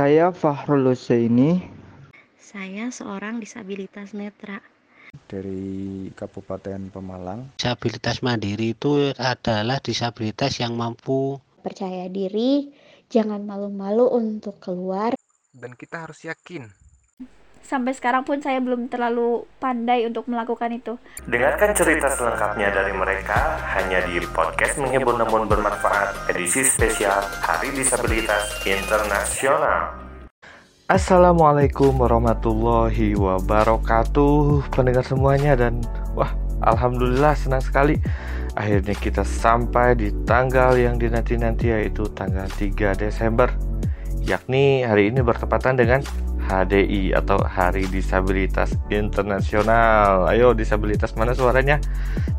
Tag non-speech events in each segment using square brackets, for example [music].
Saya Fahrul Husaini. Saya seorang disabilitas netra. Dari Kabupaten Pemalang. Disabilitas mandiri itu adalah disabilitas yang mampu percaya diri, jangan malu-malu untuk keluar. Dan kita harus yakin sampai sekarang pun saya belum terlalu pandai untuk melakukan itu. Dengarkan cerita selengkapnya dari mereka hanya di podcast menghibur namun bermanfaat edisi spesial Hari Disabilitas Internasional. Assalamualaikum warahmatullahi wabarakatuh pendengar semuanya dan wah alhamdulillah senang sekali akhirnya kita sampai di tanggal yang dinanti-nanti yaitu tanggal 3 Desember yakni hari ini bertepatan dengan HDI atau Hari Disabilitas Internasional. Ayo disabilitas mana suaranya?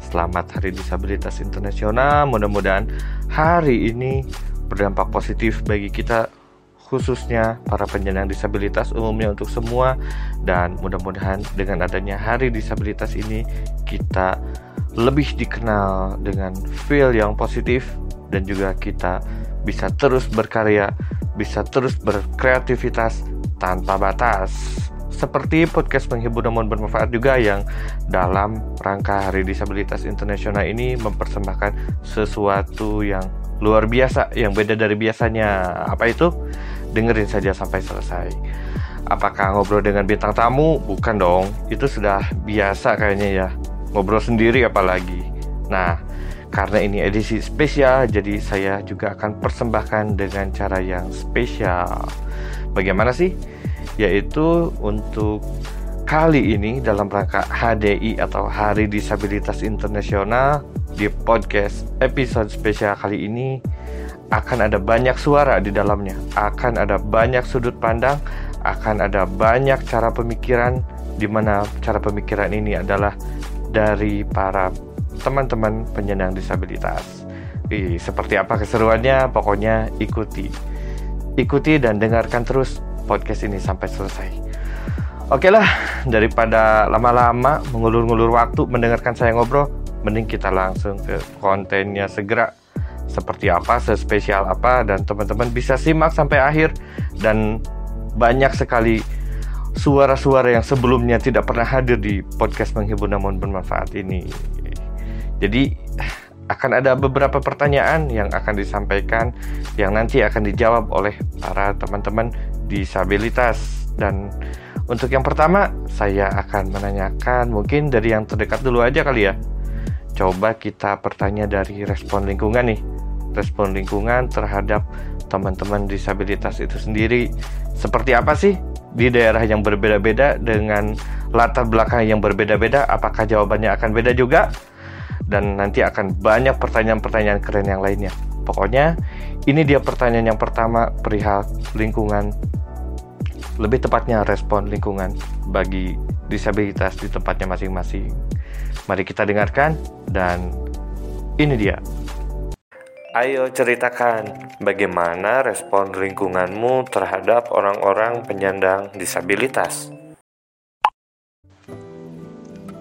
Selamat Hari Disabilitas Internasional. Mudah-mudahan hari ini berdampak positif bagi kita khususnya para penyandang disabilitas umumnya untuk semua dan mudah-mudahan dengan adanya Hari Disabilitas ini kita lebih dikenal dengan feel yang positif dan juga kita bisa terus berkarya, bisa terus berkreativitas tanpa batas. Seperti podcast menghibur namun bermanfaat juga yang dalam rangka Hari Disabilitas Internasional ini mempersembahkan sesuatu yang luar biasa, yang beda dari biasanya. Apa itu? Dengerin saja sampai selesai. Apakah ngobrol dengan bintang tamu? Bukan dong, itu sudah biasa kayaknya ya. Ngobrol sendiri apalagi. Nah, karena ini edisi spesial, jadi saya juga akan persembahkan dengan cara yang spesial. Bagaimana sih? Yaitu untuk kali ini dalam rangka HDI atau Hari Disabilitas Internasional di podcast episode spesial kali ini akan ada banyak suara di dalamnya, akan ada banyak sudut pandang, akan ada banyak cara pemikiran di mana cara pemikiran ini adalah dari para teman-teman penyandang disabilitas. Ih, seperti apa keseruannya? Pokoknya ikuti. Ikuti dan dengarkan terus podcast ini sampai selesai. Oke lah, daripada lama-lama mengulur-ngulur waktu mendengarkan saya ngobrol, mending kita langsung ke kontennya segera. Seperti apa, sespesial apa, dan teman-teman bisa simak sampai akhir. Dan banyak sekali suara-suara yang sebelumnya tidak pernah hadir di podcast menghibur namun bermanfaat ini. Jadi akan ada beberapa pertanyaan yang akan disampaikan yang nanti akan dijawab oleh para teman-teman disabilitas. Dan untuk yang pertama saya akan menanyakan mungkin dari yang terdekat dulu aja kali ya. Coba kita bertanya dari respon lingkungan nih. Respon lingkungan terhadap teman-teman disabilitas itu sendiri. Seperti apa sih di daerah yang berbeda-beda dengan latar belakang yang berbeda-beda? Apakah jawabannya akan beda juga dan nanti akan banyak pertanyaan-pertanyaan keren yang lainnya. Pokoknya ini dia pertanyaan yang pertama perihal lingkungan lebih tepatnya respon lingkungan bagi disabilitas di tempatnya masing-masing. Mari kita dengarkan dan ini dia. Ayo ceritakan bagaimana respon lingkunganmu terhadap orang-orang penyandang disabilitas.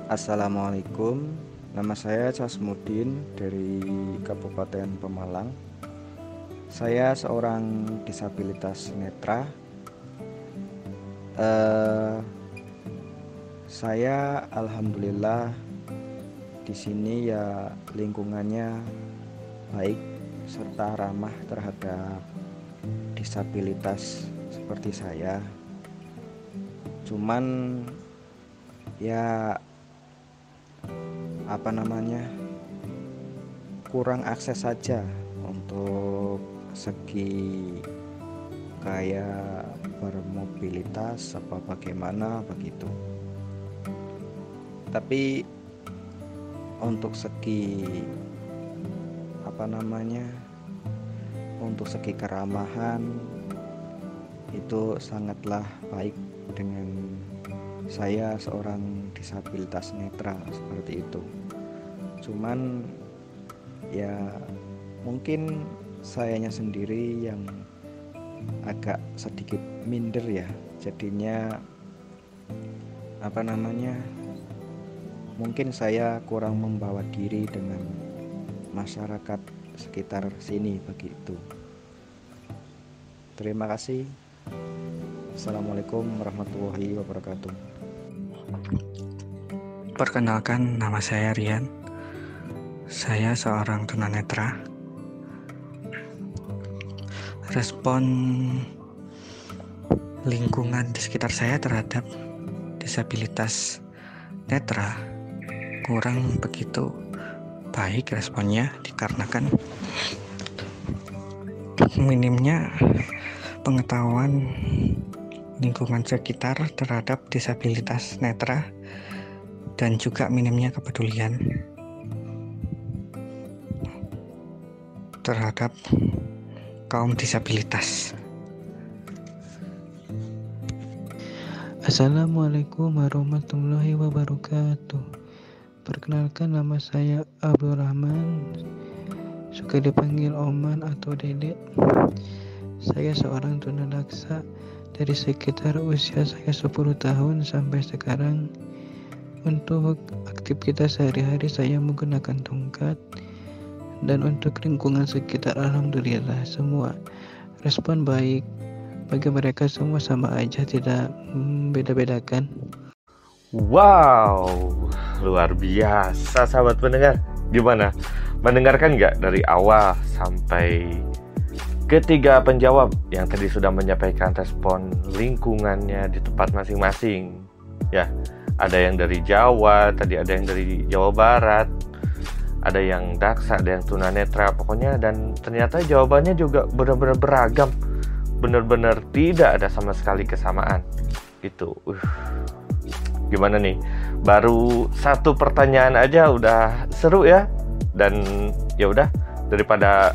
Assalamualaikum Nama saya Casmudin dari Kabupaten Pemalang. Saya seorang disabilitas netra. Uh, saya alhamdulillah di sini ya lingkungannya baik serta ramah terhadap disabilitas seperti saya. Cuman ya apa namanya kurang akses saja untuk segi kayak bermobilitas apa bagaimana begitu. Tapi untuk segi apa namanya untuk segi keramahan itu sangatlah baik dengan saya seorang disabilitas netra seperti itu. Cuman ya mungkin sayanya sendiri yang agak sedikit minder ya. Jadinya apa namanya mungkin saya kurang membawa diri dengan masyarakat sekitar sini begitu terima kasih. Assalamualaikum warahmatullahi wabarakatuh. Perkenalkan, nama saya Rian. Saya seorang tunanetra. Respon lingkungan di sekitar saya terhadap disabilitas netra kurang begitu baik responnya dikarenakan minimnya pengetahuan lingkungan sekitar terhadap disabilitas netra dan juga minimnya kepedulian terhadap kaum disabilitas. Assalamualaikum warahmatullahi wabarakatuh. Perkenalkan nama saya Abdul Rahman. Suka dipanggil Oman atau Dedek. Saya seorang tunadaksa dari sekitar usia saya 10 tahun sampai sekarang. Untuk aktivitas sehari-hari saya menggunakan tongkat dan untuk lingkungan sekitar alhamdulillah semua respon baik bagi mereka semua sama aja tidak beda-bedakan Wow, luar biasa sahabat pendengar. Gimana? Mendengarkan nggak dari awal sampai ketiga penjawab yang tadi sudah menyampaikan respon lingkungannya di tempat masing-masing? Ya, ada yang dari Jawa, tadi ada yang dari Jawa Barat, ada yang daksa, ada yang tunanetra, pokoknya dan ternyata jawabannya juga benar-benar beragam, benar-benar tidak ada sama sekali kesamaan. Itu, uh, gimana nih? Baru satu pertanyaan aja udah seru ya, dan ya udah daripada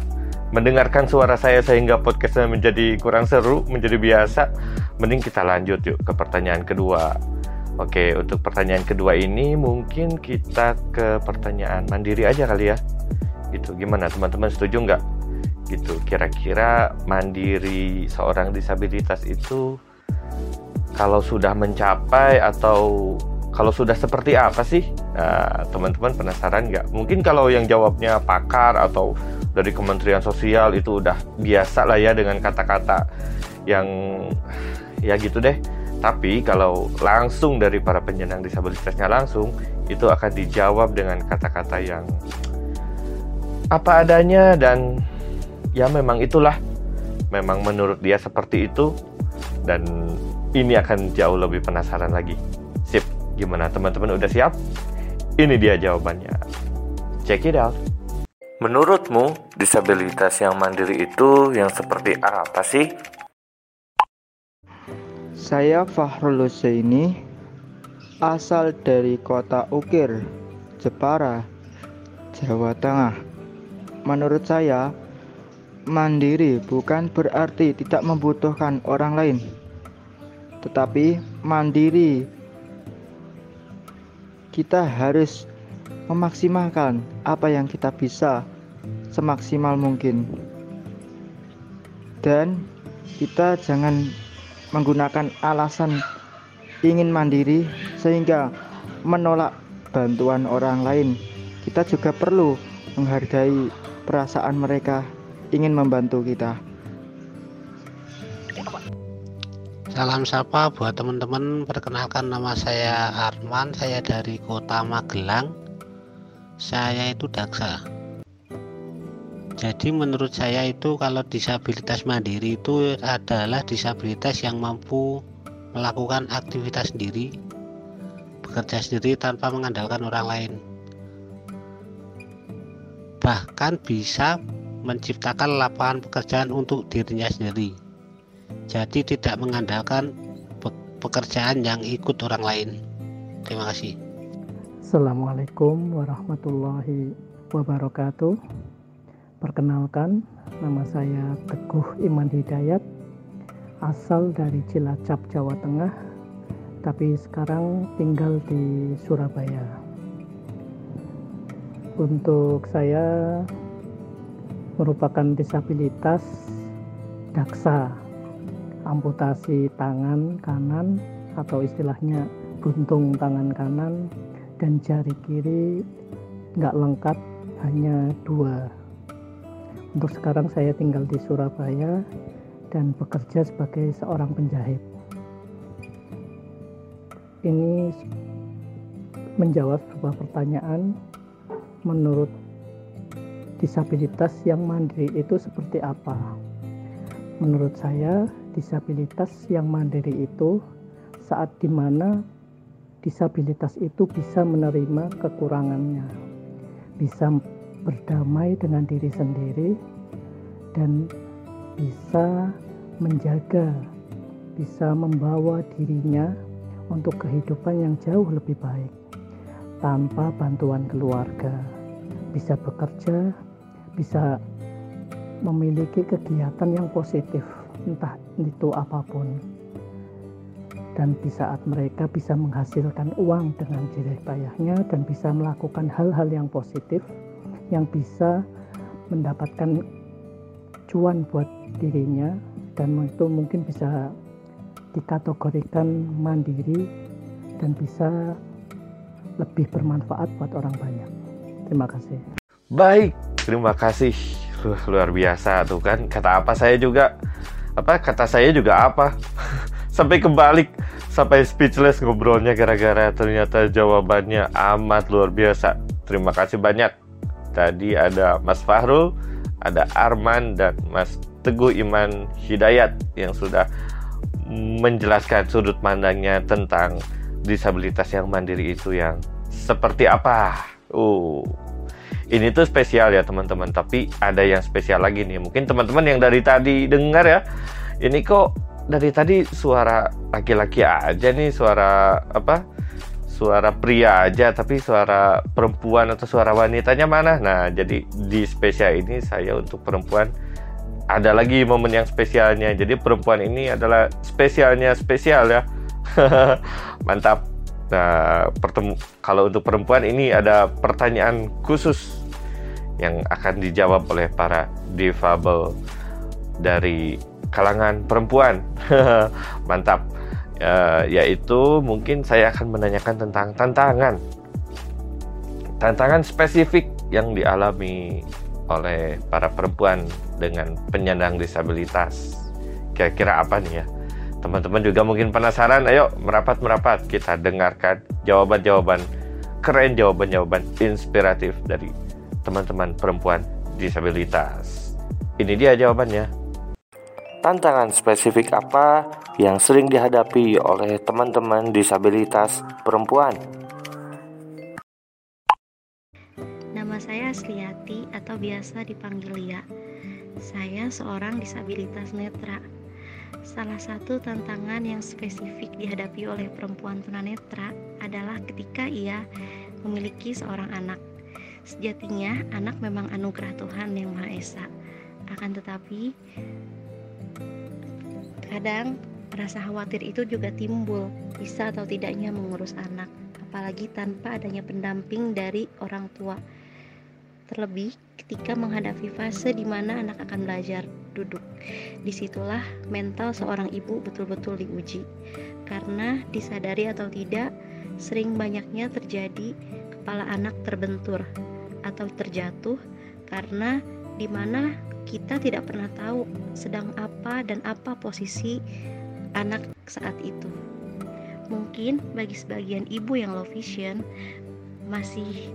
mendengarkan suara saya sehingga podcastnya menjadi kurang seru, menjadi biasa, mending kita lanjut yuk ke pertanyaan kedua. Oke, untuk pertanyaan kedua ini mungkin kita ke pertanyaan mandiri aja kali ya. Gitu, gimana teman-teman setuju nggak? Gitu, kira-kira mandiri seorang disabilitas itu kalau sudah mencapai atau kalau sudah seperti apa sih? Nah, teman-teman penasaran nggak? Mungkin kalau yang jawabnya pakar atau dari Kementerian Sosial itu udah biasa lah ya dengan kata-kata yang ya gitu deh tapi kalau langsung dari para penyandang disabilitasnya langsung, itu akan dijawab dengan kata-kata yang apa adanya dan ya memang itulah. Memang menurut dia seperti itu dan ini akan jauh lebih penasaran lagi. Sip, gimana teman-teman udah siap? Ini dia jawabannya. Check it out. Menurutmu, disabilitas yang mandiri itu yang seperti apa sih? Saya Fahrul Husaini, asal dari kota Ukir, Jepara, Jawa Tengah. Menurut saya, mandiri bukan berarti tidak membutuhkan orang lain, tetapi mandiri kita harus memaksimalkan apa yang kita bisa semaksimal mungkin, dan kita jangan menggunakan alasan ingin mandiri sehingga menolak bantuan orang lain. Kita juga perlu menghargai perasaan mereka ingin membantu kita. Salam sapa buat teman-teman. Perkenalkan nama saya Arman, saya dari Kota Magelang. Saya itu daksa. Jadi menurut saya itu kalau disabilitas mandiri itu adalah disabilitas yang mampu melakukan aktivitas sendiri, bekerja sendiri tanpa mengandalkan orang lain. Bahkan bisa menciptakan lapangan pekerjaan untuk dirinya sendiri. Jadi tidak mengandalkan pekerjaan yang ikut orang lain. Terima kasih. Assalamualaikum warahmatullahi wabarakatuh. Perkenalkan, nama saya Teguh Iman Hidayat, asal dari Cilacap, Jawa Tengah, tapi sekarang tinggal di Surabaya. Untuk saya merupakan disabilitas daksa, amputasi tangan kanan atau istilahnya buntung tangan kanan dan jari kiri nggak lengkap hanya dua untuk sekarang saya tinggal di Surabaya dan bekerja sebagai seorang penjahit. Ini menjawab sebuah pertanyaan menurut disabilitas yang mandiri itu seperti apa? Menurut saya, disabilitas yang mandiri itu saat di mana disabilitas itu bisa menerima kekurangannya, bisa berdamai dengan diri sendiri, dan bisa menjaga, bisa membawa dirinya untuk kehidupan yang jauh lebih baik tanpa bantuan keluarga, bisa bekerja, bisa memiliki kegiatan yang positif, entah itu apa pun. Dan di saat mereka bisa menghasilkan uang dengan jerih payahnya dan bisa melakukan hal-hal yang positif, yang bisa mendapatkan cuan buat dirinya dan itu mungkin bisa dikategorikan mandiri dan bisa lebih bermanfaat buat orang banyak. Terima kasih. Baik, terima kasih. Luar biasa tuh kan. Kata apa saya juga apa kata saya juga apa sampai kebalik sampai speechless ngobrolnya gara-gara ternyata jawabannya amat luar biasa terima kasih banyak tadi ada Mas Fahrul ada Arman dan Mas Teguh Iman Hidayat yang sudah menjelaskan sudut pandangnya tentang disabilitas yang mandiri itu yang seperti apa. Uh, ini tuh spesial ya teman-teman. Tapi ada yang spesial lagi nih. Mungkin teman-teman yang dari tadi dengar ya, ini kok dari tadi suara laki-laki aja nih, suara apa? Suara pria aja, tapi suara perempuan atau suara wanitanya mana? Nah, jadi di spesial ini saya untuk perempuan ada lagi momen yang spesialnya. Jadi perempuan ini adalah spesialnya spesial ya. [laughs] Mantap. Nah, pertemu kalau untuk perempuan ini ada pertanyaan khusus yang akan dijawab oleh para difabel dari kalangan perempuan. [laughs] Mantap. Uh, yaitu mungkin saya akan menanyakan tentang tantangan. Tantangan spesifik yang dialami oleh para perempuan dengan penyandang disabilitas. Kira-kira apa nih ya? Teman-teman juga mungkin penasaran, ayo merapat-merapat kita dengarkan jawaban-jawaban keren, jawaban-jawaban inspiratif dari teman-teman perempuan disabilitas. Ini dia jawabannya. Tantangan spesifik apa yang sering dihadapi oleh teman-teman disabilitas perempuan? Nama saya Asliati atau biasa dipanggil Lia. Saya seorang disabilitas netra. Salah satu tantangan yang spesifik dihadapi oleh perempuan tunanetra adalah ketika ia memiliki seorang anak. Sejatinya, anak memang anugerah Tuhan yang Maha Esa. Akan tetapi, Kadang rasa khawatir itu juga timbul, bisa atau tidaknya mengurus anak, apalagi tanpa adanya pendamping dari orang tua. Terlebih ketika menghadapi fase di mana anak akan belajar duduk. Di situlah mental seorang ibu betul-betul diuji. Karena disadari atau tidak, sering banyaknya terjadi kepala anak terbentur atau terjatuh karena di mana kita tidak pernah tahu sedang apa dan apa posisi anak saat itu. Mungkin bagi sebagian ibu yang low vision masih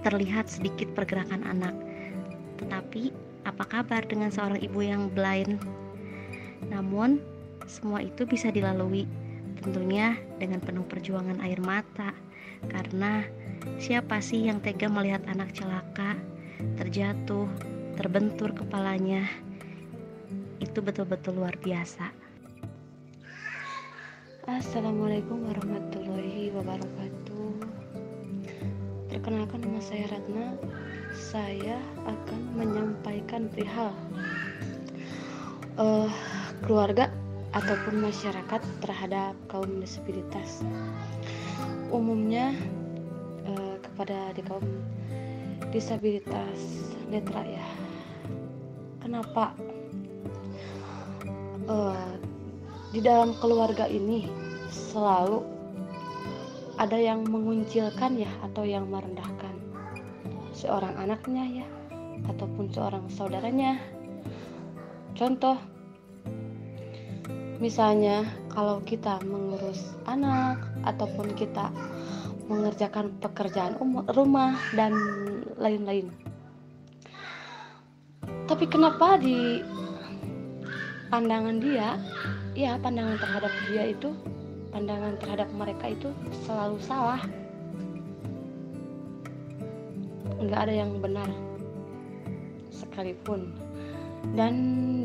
terlihat sedikit pergerakan anak. Tetapi apa kabar dengan seorang ibu yang blind? Namun semua itu bisa dilalui tentunya dengan penuh perjuangan air mata karena siapa sih yang tega melihat anak celaka terjatuh, terbentur kepalanya. Itu betul-betul luar biasa. Assalamualaikum warahmatullahi wabarakatuh. Perkenalkan nama saya Ratna. Saya akan menyampaikan perihal uh, keluarga ataupun masyarakat terhadap kaum disabilitas. Umumnya uh, kepada di kaum disabilitas. Netra ya. Kenapa uh, di dalam keluarga ini selalu ada yang menguncilkan ya atau yang merendahkan? Seorang anaknya ya ataupun seorang saudaranya. Contoh misalnya kalau kita mengurus anak ataupun kita mengerjakan pekerjaan rumah dan lain-lain. Tapi kenapa di pandangan dia ya pandangan terhadap dia itu pandangan terhadap mereka itu selalu salah. Nggak ada yang benar sekalipun. Dan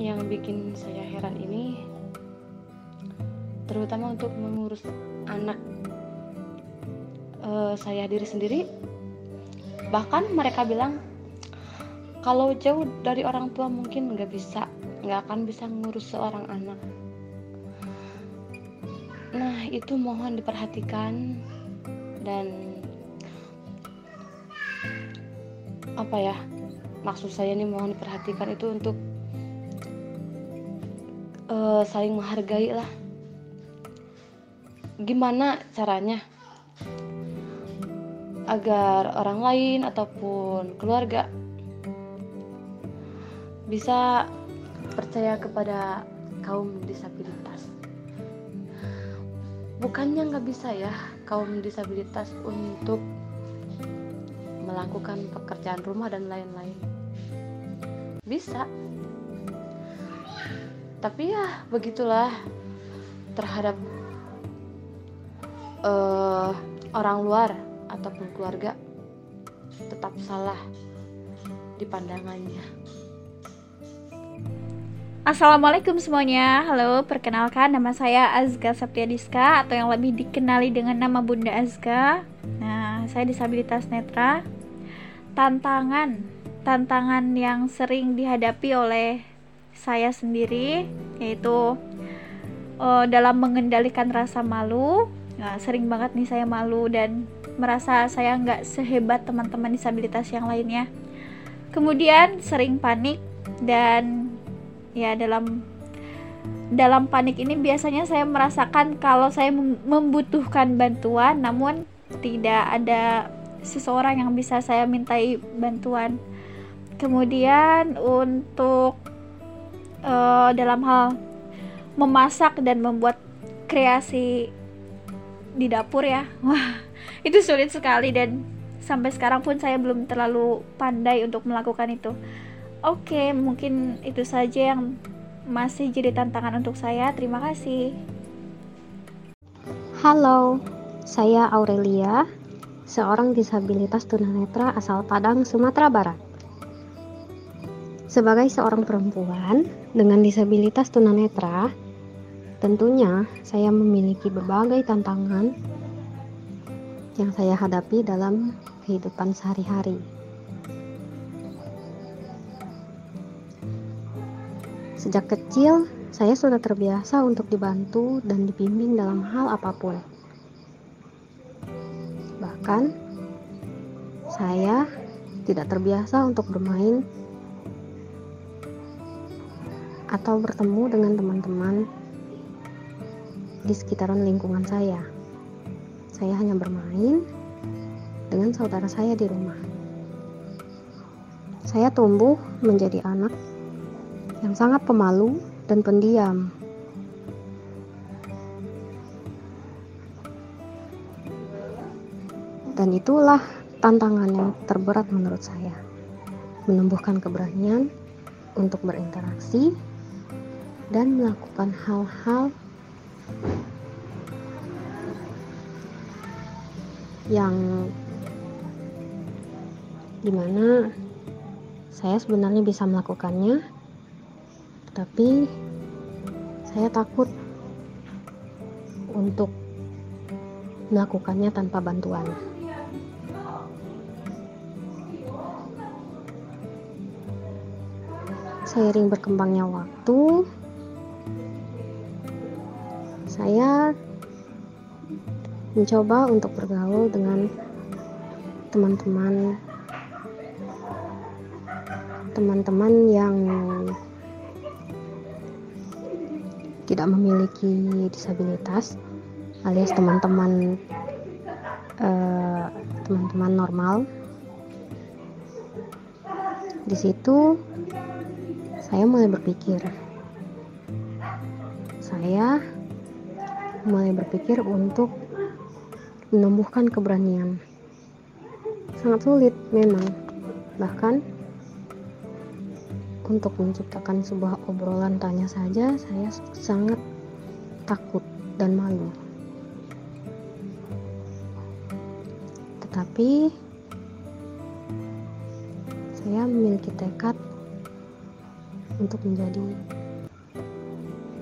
yang bikin saya heran ini terutama untuk mengurus anak uh, saya diri sendiri bahkan mereka bilang kalau jauh dari orang tua mungkin nggak bisa nggak akan bisa ngurus seorang anak. Nah itu mohon diperhatikan dan apa ya maksud saya ini mohon diperhatikan itu untuk uh, saling menghargai lah gimana caranya agar orang lain ataupun keluarga bisa percaya kepada kaum disabilitas. Bukannya nggak bisa ya kaum disabilitas untuk melakukan pekerjaan rumah dan lain-lain. Bisa. Tapi ya begitulah terhadap uh, orang luar ataupun keluarga tetap salah di pandangannya. Assalamualaikum semuanya, halo perkenalkan nama saya Azga Septiadiska atau yang lebih dikenali dengan nama Bunda Azga. Nah, saya disabilitas netra. Tantangan, tantangan yang sering dihadapi oleh saya sendiri Yaitu uh, dalam mengendalikan rasa malu nah, Sering banget nih saya malu dan merasa saya nggak sehebat teman-teman disabilitas yang lainnya. Kemudian sering panik dan ya dalam dalam panik ini biasanya saya merasakan kalau saya membutuhkan bantuan namun tidak ada seseorang yang bisa saya mintai bantuan. Kemudian untuk uh, dalam hal memasak dan membuat kreasi di dapur ya wah itu sulit sekali dan sampai sekarang pun saya belum terlalu pandai untuk melakukan itu Oke, mungkin itu saja yang masih jadi tantangan untuk saya. Terima kasih. Halo, saya Aurelia, seorang disabilitas tunanetra asal Padang, Sumatera Barat. Sebagai seorang perempuan dengan disabilitas tunanetra, tentunya saya memiliki berbagai tantangan yang saya hadapi dalam kehidupan sehari-hari. Sejak kecil, saya sudah terbiasa untuk dibantu dan dibimbing dalam hal apa pun. Bahkan, saya tidak terbiasa untuk bermain atau bertemu dengan teman-teman di sekitaran lingkungan saya. Saya hanya bermain dengan saudara saya di rumah. Saya tumbuh menjadi anak yang sangat pemalu dan pendiam. Dan itulah tantangan yang terberat menurut saya. Menumbuhkan keberanian untuk berinteraksi dan melakukan hal-hal yang di mana saya sebenarnya bisa melakukannya tapi saya takut untuk melakukannya tanpa bantuan. Seiring berkembangnya waktu, saya mencoba untuk bergaul dengan teman-teman teman-teman yang tidak memiliki disabilitas alias teman-teman uh, teman-teman normal di situ saya mulai berpikir. Saya mulai berpikir untuk menumbuhkan keberanian. Sangat sulit memang. Bahkan untuk menciptakan sebuah obrolan tanya saja saya sangat takut dan malu. Tetapi saya memiliki tekad untuk menjadi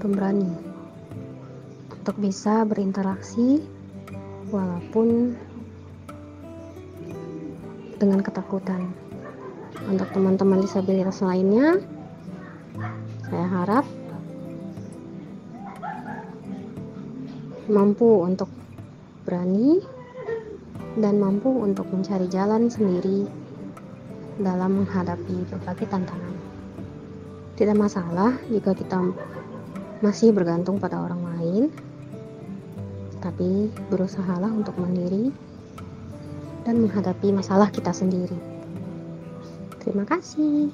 pemberani untuk bisa berinteraksi walaupun dengan ketakutan untuk teman-teman disabilitas lainnya saya harap mampu untuk berani dan mampu untuk mencari jalan sendiri dalam menghadapi berbagai tantangan. Tidak masalah jika kita masih bergantung pada orang lain, tapi berusahalah untuk mandiri dan menghadapi masalah kita sendiri. Terima kasih.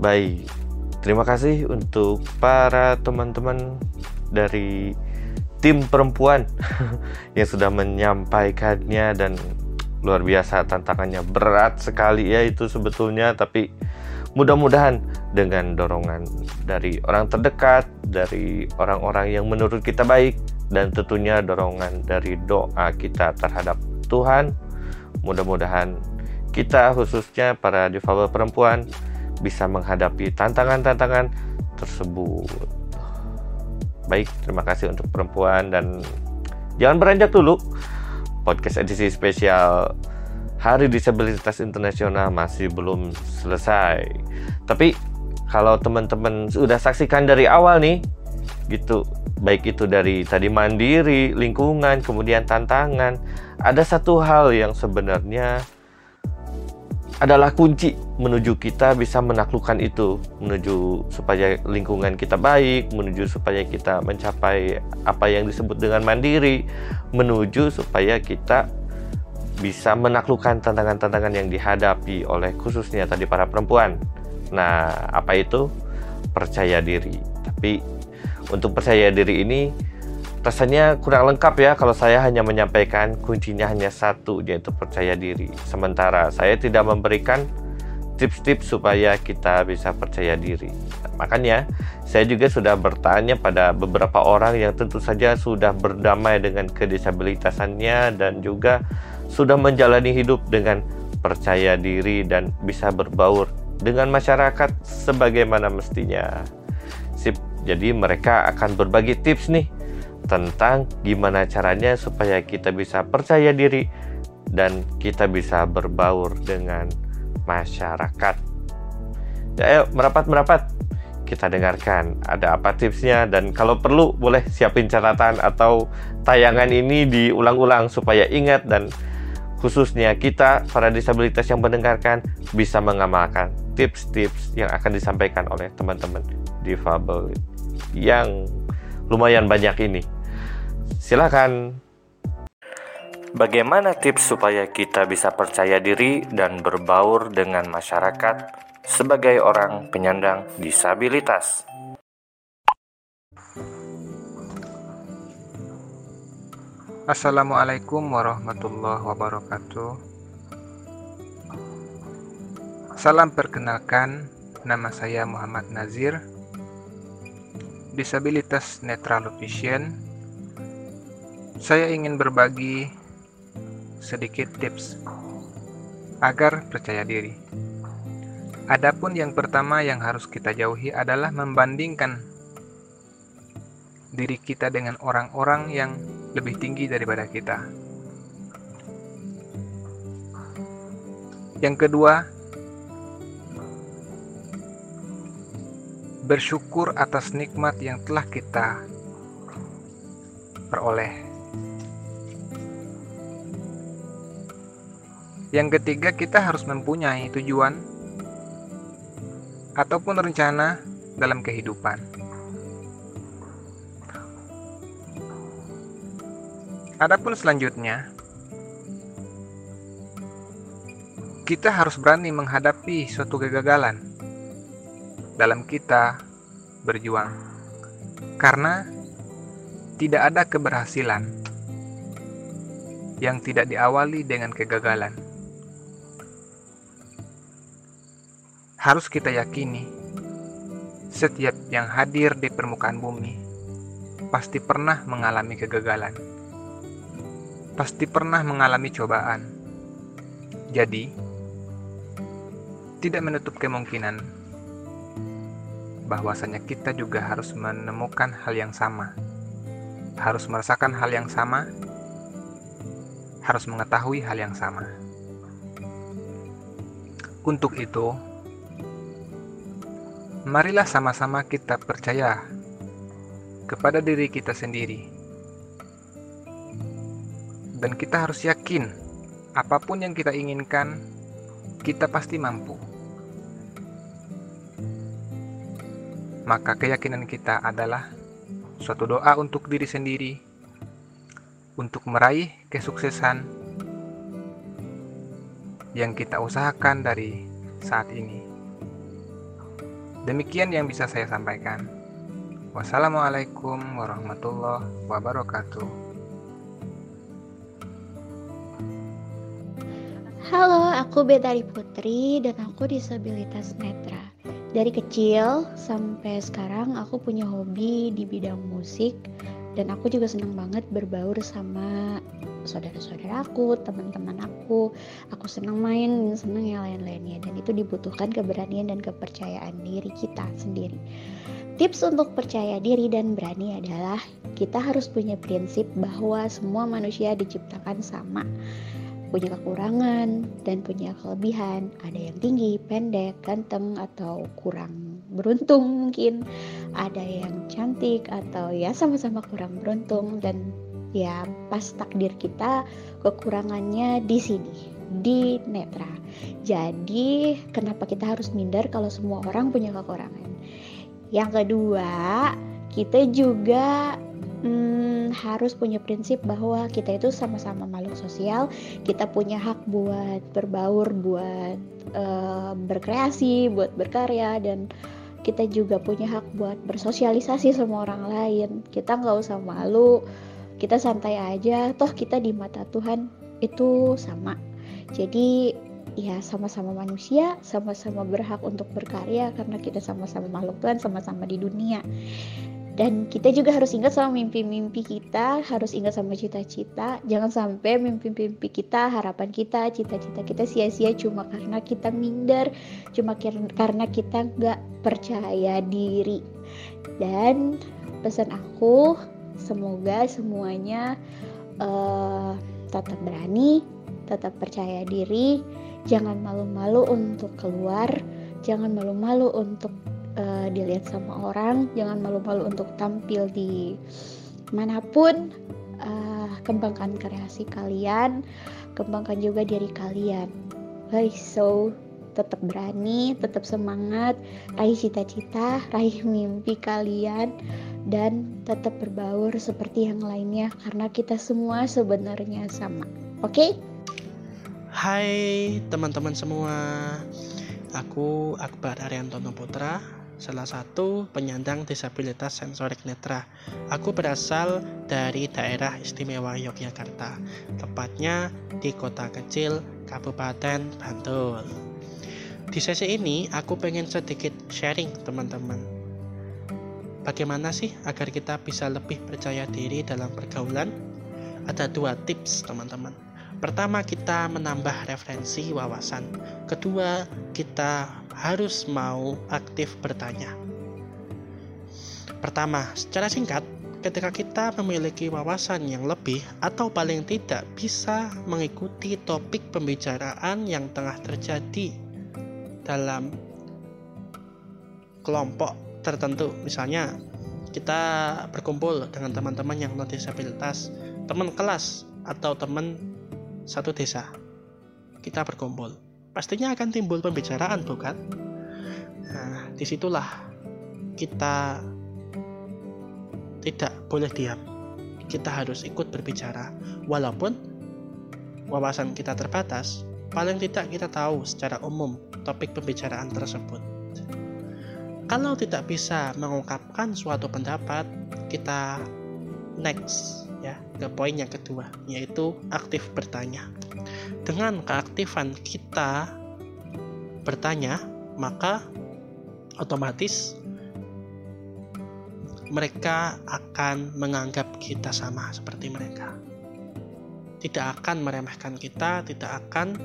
Baik, terima kasih untuk para teman-teman dari tim perempuan [laughs] yang sudah menyampaikannya dan luar biasa tantangannya berat sekali ya itu sebetulnya tapi mudah-mudahan dengan dorongan dari orang terdekat dari orang-orang yang menurut kita baik dan tentunya dorongan dari doa kita terhadap Tuhan mudah-mudahan kita khususnya para difabel perempuan bisa menghadapi tantangan-tantangan tersebut baik terima kasih untuk perempuan dan jangan beranjak dulu podcast edisi spesial Hari Disabilitas Internasional masih belum selesai. Tapi kalau teman-teman sudah saksikan dari awal nih, gitu, baik itu dari tadi mandiri, lingkungan, kemudian tantangan, ada satu hal yang sebenarnya adalah kunci menuju kita bisa menaklukkan itu, menuju supaya lingkungan kita baik, menuju supaya kita mencapai apa yang disebut dengan mandiri, menuju supaya kita bisa menaklukkan tantangan-tantangan yang dihadapi oleh khususnya tadi para perempuan. Nah, apa itu? Percaya diri. Tapi untuk percaya diri ini rasanya kurang lengkap ya kalau saya hanya menyampaikan kuncinya hanya satu yaitu percaya diri. Sementara saya tidak memberikan tips-tips supaya kita bisa percaya diri. Makanya saya juga sudah bertanya pada beberapa orang yang tentu saja sudah berdamai dengan kedisabilitasannya dan juga sudah menjalani hidup dengan percaya diri dan bisa berbaur dengan masyarakat sebagaimana mestinya. Sip, jadi mereka akan berbagi tips nih tentang gimana caranya supaya kita bisa percaya diri dan kita bisa berbaur dengan masyarakat. Ya, ayo merapat-merapat. Kita dengarkan ada apa tipsnya dan kalau perlu boleh siapin catatan atau tayangan ini diulang-ulang supaya ingat dan khususnya kita para disabilitas yang mendengarkan bisa mengamalkan tips-tips yang akan disampaikan oleh teman-teman difabel yang lumayan banyak ini. Silakan. Bagaimana tips supaya kita bisa percaya diri dan berbaur dengan masyarakat sebagai orang penyandang disabilitas? Assalamualaikum warahmatullahi wabarakatuh. Salam perkenalkan, nama saya Muhammad Nazir disabilitas netral vision, saya ingin berbagi sedikit tips agar percaya diri. Adapun yang pertama yang harus kita jauhi adalah membandingkan diri kita dengan orang-orang yang lebih tinggi daripada kita. Yang kedua, bersyukur atas nikmat yang telah kita peroleh. Yang ketiga, kita harus mempunyai tujuan ataupun rencana dalam kehidupan. Adapun selanjutnya, kita harus berani menghadapi suatu kegagalan dalam kita berjuang, karena tidak ada keberhasilan yang tidak diawali dengan kegagalan. Harus kita yakini, setiap yang hadir di permukaan bumi pasti pernah mengalami kegagalan, pasti pernah mengalami cobaan. Jadi, tidak menutup kemungkinan bahwasanya kita juga harus menemukan hal yang sama, harus merasakan hal yang sama, harus mengetahui hal yang sama. Untuk itu, marilah sama-sama kita percaya kepada diri kita sendiri, dan kita harus yakin apa pun yang kita inginkan, kita pasti mampu. Maka, keyakinan kita adalah suatu doa untuk diri sendiri untuk meraih kesuksesan yang kita usahakan dari saat ini. Demikian yang bisa saya sampaikan. Wassalamualaikum warahmatullahi wabarakatuh. Halo, aku Betari Putri dan aku disabilitas netra. Dari kecil sampai sekarang aku punya hobi di bidang musik dan aku juga senang banget berbaur sama saudara-saudara aku, teman-teman aku. Aku senang main, senang yang lain-lainnya dan itu dibutuhkan keberanian dan kepercayaan diri kita sendiri. Tips untuk percaya diri dan berani adalah kita harus punya prinsip bahwa semua manusia diciptakan sama punya kekurangan dan punya kelebihan. Ada yang tinggi, pendek, ganteng, atau kurang beruntung mungkin. Ada yang cantik atau ya sama-sama kurang beruntung dan ya pas takdir kita kekurangannya di sini di netra. Jadi kenapa kita harus minder kalau semua orang punya kekurangan? Yang kedua, kita juga hmm, harus punya prinsip bahwa kita itu sama-sama makhluk sosial, kita punya hak buat berbaur, buat uh, berkreasi, buat berkarya dan kita juga punya hak buat bersosialisasi sama orang lain. Kita nggak usah malu, kita santai aja. Toh kita di mata Tuhan itu sama. Jadi ya sama-sama manusia, sama-sama berhak untuk berkarya karena kita sama-sama makhluk Tuhan, sama-sama di dunia dan kita juga harus ingat sama mimpi-mimpi kita harus ingat sama cita-cita. Jangan sampai mimpi-mimpi kita harapan kita cita-cita kita sia-sia cuma karena kita minder cuma karena kita nggak percaya diri. Dan pesan aku semoga semuanya uh, tetap berani tetap percaya diri. Jangan malu-malu untuk keluar jangan malu-malu untuk uh, dilihat sama orang jangan malu-malu untuk tampil di mana pun. Uh, kembangkan kreasi kalian kembangkan juga diri kalian. Baik so tetap berani tetap semangat raih cita-cita raih mimpi kalian dan tetap berbaur seperti yang lainnya karena kita semua sebenarnya sama. Oke? Okay? Hai teman-teman semua. Aku Akbar Ariantono Putra salah satu penyandang disabilitas sensorik netra. Aku berasal dari daerah istimewa Yogyakarta, tepatnya di kota kecil Kabupaten Bantul. Di sesi ini aku pengen sedikit sharing teman-teman. Bagaimana sih agar kita bisa lebih percaya diri dalam pergaulan? Ada dua tips teman-teman. Pertama, kita menambah referensi wawasan. Kedua, kita harus mau aktif bertanya. Pertama, secara singkat, ketika kita memiliki wawasan yang lebih atau paling tidak bisa mengikuti topik pembicaraan yang tengah terjadi dalam kelompok tertentu, misalnya kita berkumpul dengan teman-teman yang non disabilitas, teman kelas atau teman satu desa. Kita berkumpul. Pastinya akan timbul pembicaraan bukan? Nah di situlah kita tidak boleh diam. Kita harus ikut berbicara. Walaupun wawasan kita terbatas paling tidak kita tahu secara umum topik pembicaraan tersebut. Kalau tidak bisa mengungkapkan suatu pendapat kita next ya ke poin yang kedua yaitu aktif bertanya. Dengan keaktifan kita bertanya maka otomatis mereka akan menganggap kita sama seperti mereka. Tidak akan meremehkan kita tidak akan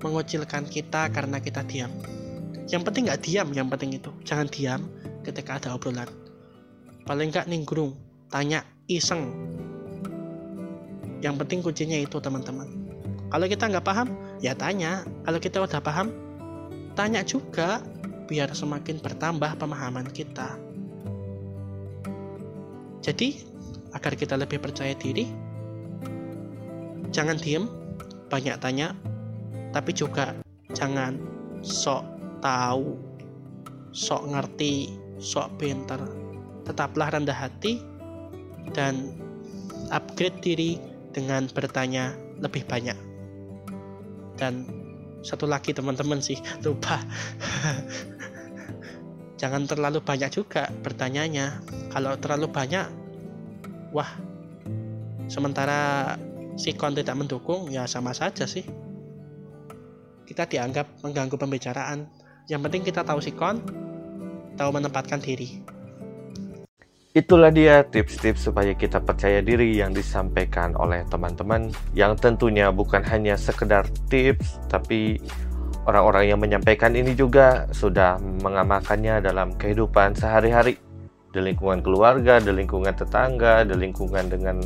mengucilkan kita karena kita diam. Yang penting nggak diam yang penting itu. Jangan diam ketika ada obrolan. Paling nggak ninggrung tanya iseng. Yang penting kuncinya itu teman-teman. Kalau kita nggak paham ya tanya. Kalau kita udah paham tanya juga biar semakin bertambah pemahaman kita. Jadi agar kita lebih percaya diri jangan diem banyak tanya tapi juga jangan sok tahu, sok ngerti, sok pinter. Tetaplah rendah hati dan upgrade diri dengan bertanya lebih banyak. Dan satu lagi teman-teman sih, [laughs] lupa. Jangan terlalu banyak juga bertanyanya. Kalau terlalu banyak, wah, sementara sikon tidak mendukung, ya sama saja sih. Kita dianggap mengganggu pembicaraan yang penting kita tahu sikon, tahu menempatkan diri. Itulah dia tips-tips supaya kita percaya diri yang disampaikan oleh teman-teman yang tentunya bukan hanya sekedar tips tapi orang-orang yang menyampaikan ini juga sudah mengamalkannya dalam kehidupan sehari-hari. Di lingkungan keluarga, di lingkungan tetangga, di lingkungan dengan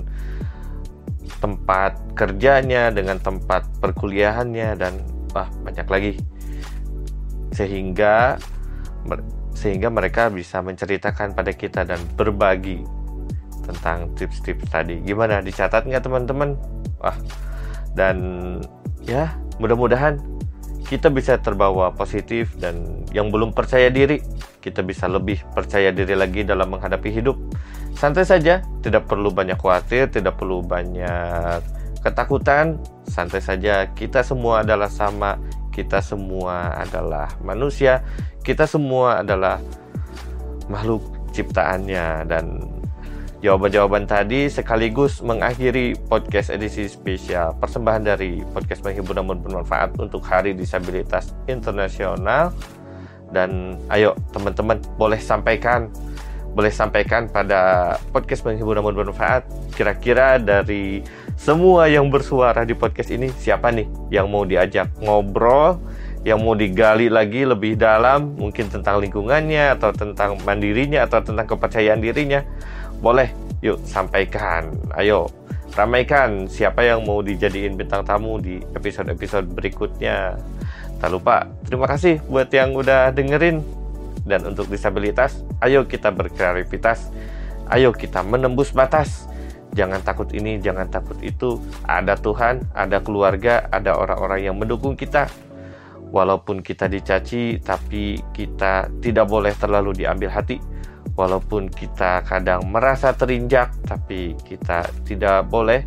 tempat kerjanya, dengan tempat perkuliahannya dan wah banyak lagi. Sehingga sehingga mereka bisa menceritakan pada kita dan berbagi tentang tips-tips tadi. Gimana dicatat nggak teman-teman? Wah, dan ya mudah-mudahan kita bisa terbawa positif dan yang belum percaya diri kita bisa lebih percaya diri lagi dalam menghadapi hidup. Santai saja, tidak perlu banyak khawatir, tidak perlu banyak ketakutan. Santai saja, kita semua adalah sama, kita semua adalah manusia, kita semua adalah makhluk ciptaannya. Dan jawaban-jawaban tadi sekaligus mengakhiri podcast edisi spesial persembahan dari podcast menghibur namun bermanfaat untuk Hari Disabilitas Internasional. Dan ayo teman-teman boleh sampaikan boleh sampaikan pada podcast menghibur namun bermanfaat kira-kira dari semua yang bersuara di podcast ini siapa nih yang mau diajak ngobrol yang mau digali lagi lebih dalam mungkin tentang lingkungannya atau tentang mandirinya atau tentang kepercayaan dirinya? Boleh yuk sampaikan. Ayo ramaikan siapa yang mau dijadiin bintang tamu di episode-episode berikutnya. Tak lupa terima kasih buat yang udah dengerin. Dan untuk disabilitas, ayo kita berkreativitas, ayo kita menembus batas. Jangan takut ini, jangan takut itu. Ada Tuhan, ada keluarga, ada orang-orang yang mendukung kita. Walaupun kita dicaci, tapi kita tidak boleh terlalu diambil hati. Walaupun kita kadang merasa terinjak, tapi kita tidak boleh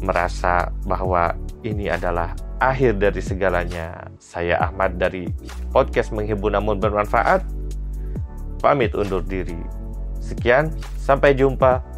merasa bahwa ini adalah akhir dari segalanya. Saya Ahmad dari podcast menghibur namun bermanfaat pamit undur diri. Sekian, sampai jumpa.